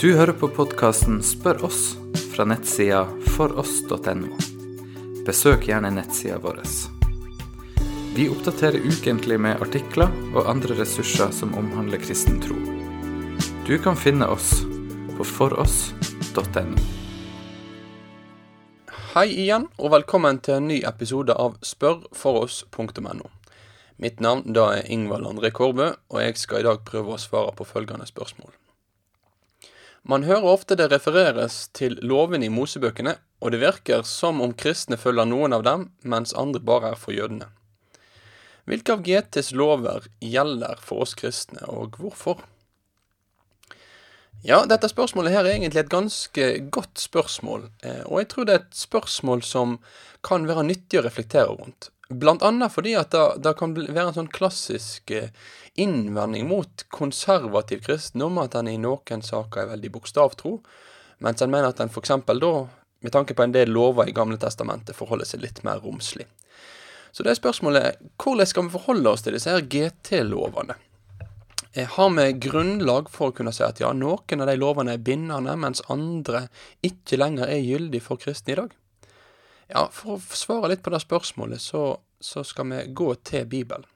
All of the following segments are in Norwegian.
Du hører på podkasten Spør oss fra nettsida foross.no. Besøk gjerne nettsida vår. Vi oppdaterer ukentlig med artikler og andre ressurser som omhandler kristen tro. Du kan finne oss på foross.no. Hei igjen, og velkommen til en ny episode av spørfoross.no. Mitt navn da er Ingvald André Kårbø, og jeg skal i dag prøve å svare på følgende spørsmål. Man hører ofte det refereres til lovene i Mosebøkene, og det virker som om kristne følger noen av dem, mens andre bare er for jødene. Hvilke av GTs lover gjelder for oss kristne, og hvorfor? Ja, dette spørsmålet her er egentlig et ganske godt spørsmål, eh, og jeg tror det er et spørsmål som kan være nyttig å reflektere rundt. Blant annet fordi at det, kan være en sånn klassisk eh, innvending mot konservativ kristendom at en i noen saker er veldig bokstavtro, mens en mener at en f.eks. da, med tanke på en del lover i Gamle testamentet, forholder seg litt mer romslig. Så det er spørsmålet hvordan skal vi forholde oss til disse her GT-lovene? Eh, har vi grunnlag for å kunne si at ja, noen av de lovene er bindende, mens andre ikke lenger er gyldig for kristne i dag? Ja, For å svare litt på det spørsmålet, så, så skal vi gå til Bibelen.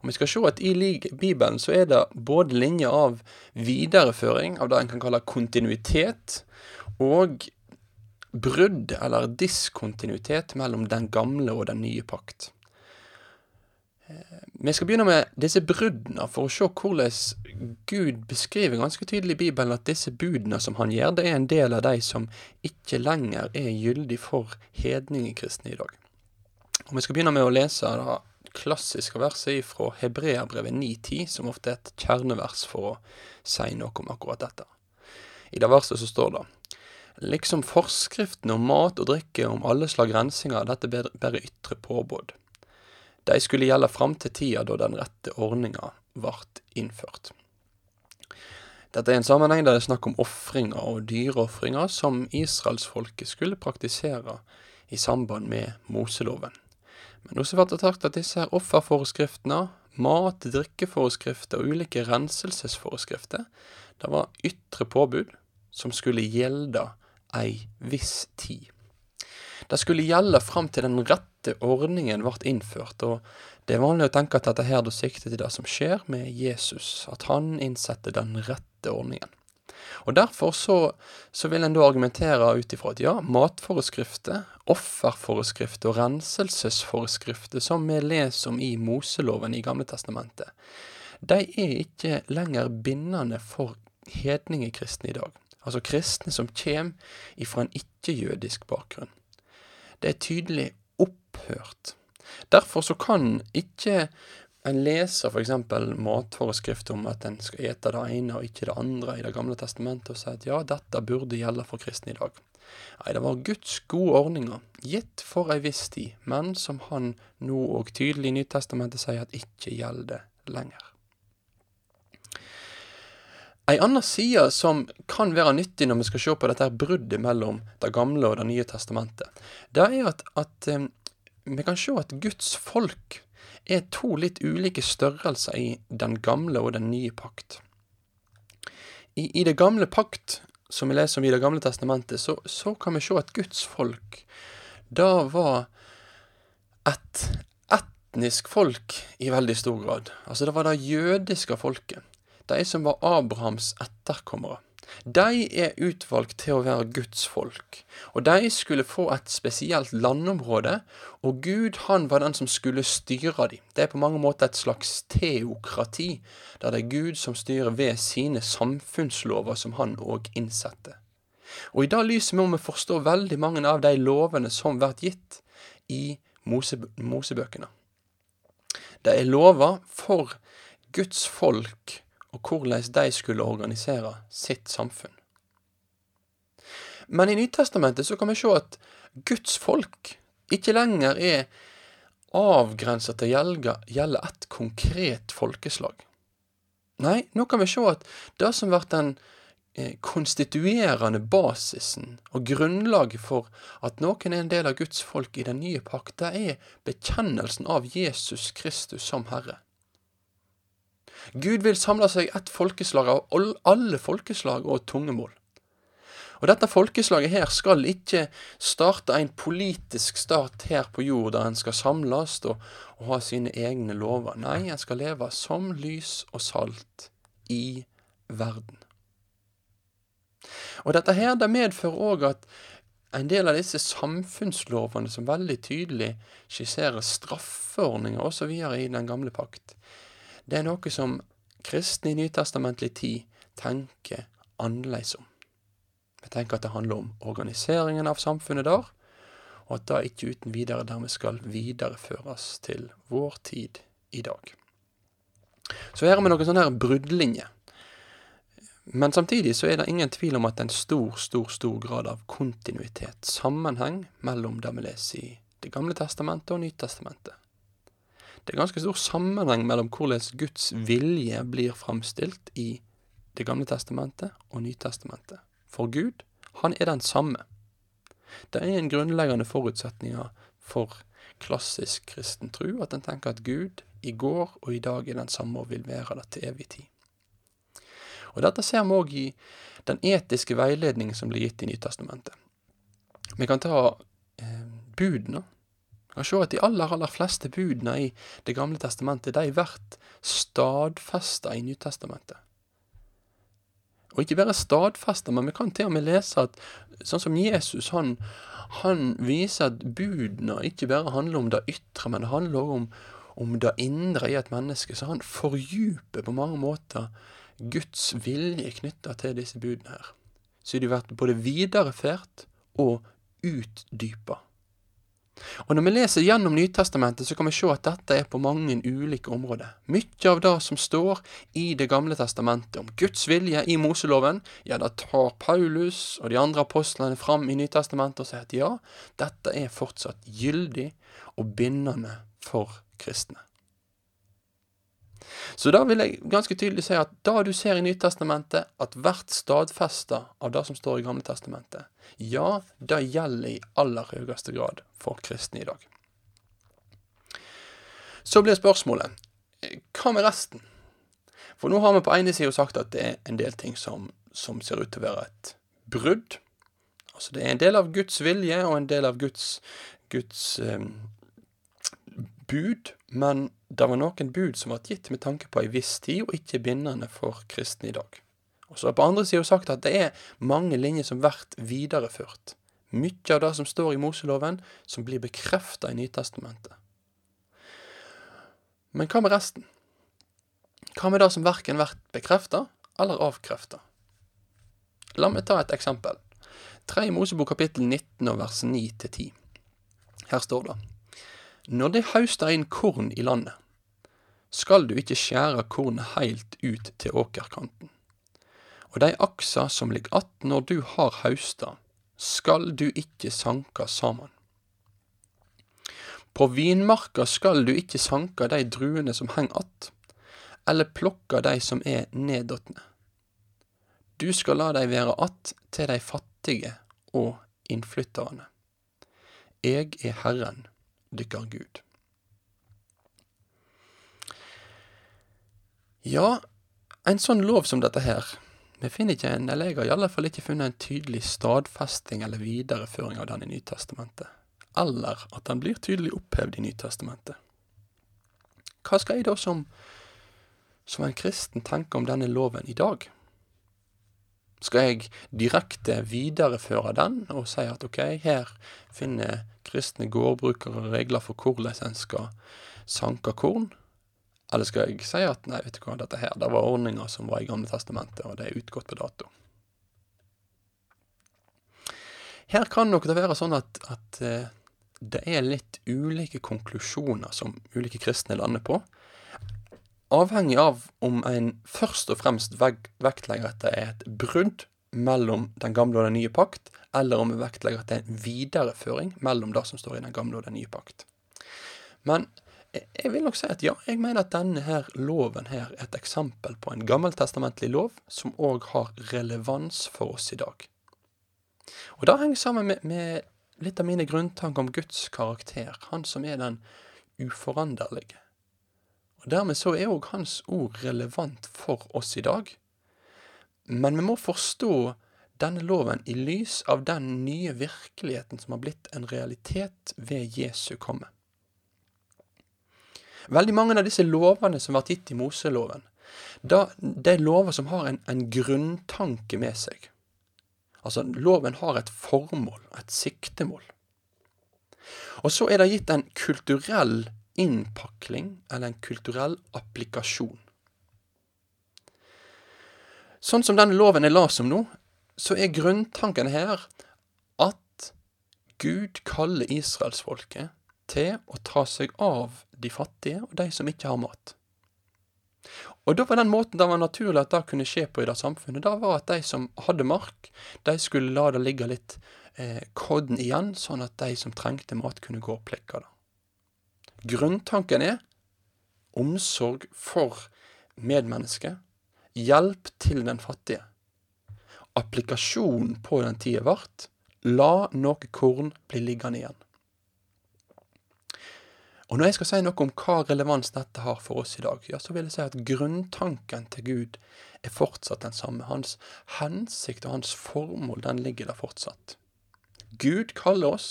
Og vi skal se at i Bibelen så er det både linjer av videreføring av det en kan kalle kontinuitet, og brudd eller diskontinuitet mellom den gamle og den nye pakt. Vi skal begynne med disse bruddene, for å se hvordan Gud beskriver ganske tydelig i Bibelen at disse budene som han gjør, det er en del av de som ikke lenger er gyldig for hedningekristne i dag. Og Vi skal begynne med å lese det klassiske verset fra Hebreabrevet 9.10, som ofte er et kjernevers for å si noe om akkurat dette. I det verset så står det Liksom forskriftene om mat og drikke om alle slag rensinger, dette bare ytre påbud. De skulle gjelde fram til tida da den rette ordninga vart innført. Dette er en sammenheng der det er snakk om ofringer og dyreofringer som israelsfolket skulle praktisere i samband med Moseloven. Men også blir det sagt at disse her offerforeskriftene, mat-, drikkeforeskrifter og ulike renselsesforeskrifter, det var ytre påbud som skulle gjelde ei viss tid. Det skulle gjelde fram til den rette ordningen ble innført, og det er vanlig å tenke at dette her da sikter til det som skjer med Jesus, at han innsetter den rette ordningen. Og Derfor så, så vil en da argumentere ut ifra at ja, matforeskrifter, offerforeskrifter og renselsesforeskrifter som vi leser om i Moseloven i Gamle Testamentet, de er ikke lenger bindende for hedningekristne i dag. Altså kristne som kommer ifra en ikke-jødisk bakgrunn det er tydelig opphørt. Derfor så kan ikke en leser f.eks. matforeskrift om at en skal ete det ene og ikke det andre i Det gamle testamentet, og si at ja, dette burde gjelde for kristne i dag. Nei, det var Guds gode ordninger, gitt for ei viss tid, men som han nå og tydelig i Nytestamentet sier at ikke gjelder lenger. Ei anna side som kan være nyttig når vi skal se på dette bruddet mellom Det gamle og Det nye testamentet, det er at, at um, vi kan se at Guds folk er to litt ulike størrelser i den gamle og den nye pakt. I, i det gamle pakt, som vi leser om i Det gamle testamentet, så, så kan vi se at Guds folk da var et etnisk folk i veldig stor grad. Altså det var det jødiske folket de som var Abrahams etterkommere. De er utvalgt til å være Guds folk, og de skulle få et spesielt landområde, og Gud han var den som skulle styre dem. Det er på mange måter et slags teokrati, der det er Gud som styrer ved sine samfunnslover som han òg innsetter. Og i det lyset må vi forstå veldig mange av de lovene som blir gitt i Mosebøkene. Det er lover for Guds folk og hvordan de skulle organisere sitt samfunn. Men i Nytestamentet så kan vi se at Guds folk ikke lenger er avgrensa til å gjelde et konkret folkeslag. Nei, nå kan vi se at det som blir den eh, konstituerende basisen og grunnlaget for at noen er en del av Guds folk i den nye pakt, det er bekjennelsen av Jesus Kristus som Herre. Gud vil samle seg ett folkeslag av alle folkeslag og tungemål. Og dette folkeslaget her skal ikke starte en politisk stat her på jord, der en skal samles og, og ha sine egne lover. Nei, en skal leve som lys og salt i verden. Og dette her, det medfører òg at en del av disse samfunnslovene som veldig tydelig skisserer straffeordninger osv. i den gamle pakt, det er noe som kristne i nytestamentlig tid tenker annerledes om. Vi tenker at det handler om organiseringen av samfunnet der, og at det ikke uten videre dermed skal videreføres til vår tid i dag. Så her har vi noen sånne her bruddlinjer. Men samtidig så er det ingen tvil om at det er en stor, stor, stor grad av kontinuitet, sammenheng, mellom det vi leser i Det gamle testamentet og Nytestamentet. Det er ganske stor sammenheng mellom hvordan Guds vilje blir framstilt i Det gamle testamentet og Nytestamentet. For Gud, han er den samme. Det er en grunnleggende forutsetning for klassisk kristen tro at en tenker at Gud i går og i dag er den samme og vil være det til evig tid. Og Dette ser vi òg i den etiske veiledningen som blir gitt i Nytestamentet. Vi kan ta eh, budene. Kan se at de aller, aller fleste budene i Det gamle testamentet de blir stadfesta i Nytestamentet. Og ikke bare stadfesta, men vi kan til og med lese at sånn som Jesus, han, han viser at budene ikke bare handler om det ytre, men det handler òg om, om det indre i et menneske. Så han fordyper på mange måter Guds vilje knytta til disse budene her. Så de blir både videreført og utdypa. Og når vi leser gjennom Nytestamentet, så kan vi se at dette er på mange ulike områder. Mye av det som står i Det gamle testamentet om Guds vilje i Moseloven, ja, da tar Paulus og de andre apostlene fram i Nytestamentet og sier at ja, dette er fortsatt gyldig og bindende for kristne. Så da vil jeg ganske tydelig si at da du ser i Nytestamentet at hvert stadfesta av det som står i Gamle testamentet, ja, det gjelder i aller høyeste grad for kristne i dag. Så blir spørsmålet hva med resten? For nå har vi på ene sida sagt at det er en del ting som, som, ser ut til å være et brudd. Altså det er en del av Guds vilje og en del av Guds, Guds um, bud, men det var noen bud som ble gitt med tanke på ei viss tid, og ikke bindende for kristne i dag. Og så er på andre sida sagt at det er mange linjer som blir videreført. Mye av det som står i Moseloven, som blir bekrefta i Nytestamentet. Men hva med resten? Hva med det som verken blir bekrefta eller avkrefta? La meg ta et eksempel. 3 Mosebok kapittel 19 og vers 9 10. Her står det når de hauster inn korn i landet, skal du ikke skjære kornet heilt ut til åkerkanten. Og de aksa som ligger att når du har hausta, skal du ikke sanka saman. På vinmarka skal du ikke sanka de druene som heng att, eller plukka de som er nedåtne. Du skal la de være att til de fattige og innflytterne. Eg er Herren, dykkar Gud. Ja, en sånn lov som dette her, vi finner ikke en, eller jeg har i alle fall ikke funnet en tydelig stadfesting eller videreføring av den i Nytestamentet, eller at den blir tydelig opphevd i Nytestamentet. Hva skal jeg da som, som en kristen tenke om denne loven i dag? Skal jeg direkte videreføre den og si at ok, her finner kristne gårdbrukere regler for hvordan en skal sanke korn? Eller skal jeg si at nei, vet du hva, dette her, det var ordninger som var i Gamle testamentet, og det er utgått på dato? Her kan nok det være sånn at, at uh, det er litt ulike konklusjoner som ulike kristne lander på. Avhengig av om en først og fremst vektlegger at det er et brudd mellom den gamle og den nye pakt, eller om vi vektlegger at det er en videreføring mellom det som står i den gamle og den nye pakt. Men jeg vil nok si at ja, jeg mener at denne her loven her er et eksempel på en gammeltestamentlig lov som òg har relevans for oss i dag. Og det henger sammen med, med litt av mine grunntanker om Guds karakter, han som er den uforanderlige. Og Dermed så er òg hans ord relevant for oss i dag. Men vi må forstå denne loven i lys av den nye virkeligheten som har blitt en realitet ved Jesu komme. Veldig mange av disse lovene som har vært gitt i Moseloven, da, det er lover som har en, en grunntanke med seg. Altså, loven har et formål, et siktemål. Og så er det gitt en kulturell innpakling, eller en kulturell applikasjon. Sånn som denne loven er las om nå, så er grunntanken her at Gud kaller israelsfolket til å ta seg av de fattige og de som ikke har mat. Og da var den måten det var naturlig at det kunne skje på i det samfunnet, det var at de som hadde mark, de skulle la det ligge litt eh, kodden igjen, sånn at de som trengte mat, kunne gå og plekke det. Grunntanken er omsorg for medmennesket, hjelp til den fattige. Applikasjonen på den tida vart la noe korn bli liggende igjen. Og når jeg skal si noe om hva relevans dette har for oss i dag, ja, så vil jeg si at grunntanken til Gud er fortsatt den samme. Hans hensikt og hans formål, den ligger der fortsatt. Gud kaller oss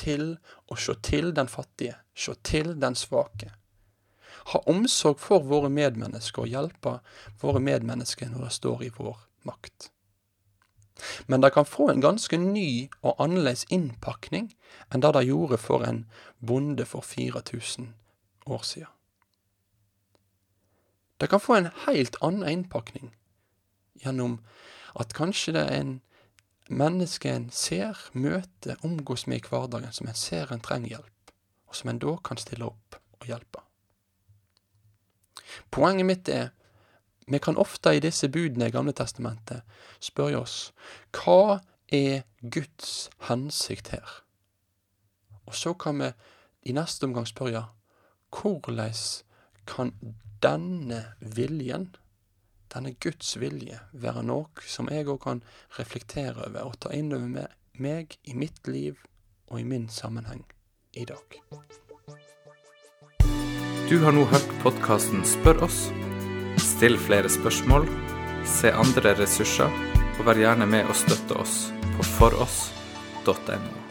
til å se til den fattige, se til den svake. Ha omsorg for våre medmennesker og hjelpe våre medmennesker når det står i vår makt. Men det kan få en ganske ny og annerledes innpakning enn det det gjorde for en bonde for 4000 år siden. Det kan få en helt annen innpakning gjennom at kanskje det er en menneske en ser, møter, omgås med i hverdagen, som en ser en trenger hjelp, og som en da kan stille opp og hjelpe. Poenget mitt er vi kan ofte i disse budene i Gamle testamentet spørre oss hva er Guds hensikt her? Og så kan vi i neste omgang spørre hvordan kan denne viljen, denne Guds vilje, være noe som jeg òg kan reflektere over og ta inn over meg i mitt liv og i min sammenheng i dag? Du har nå hørt podkasten Spør oss Still flere spørsmål, se andre ressurser, og vær gjerne med å støtte oss på foross.no.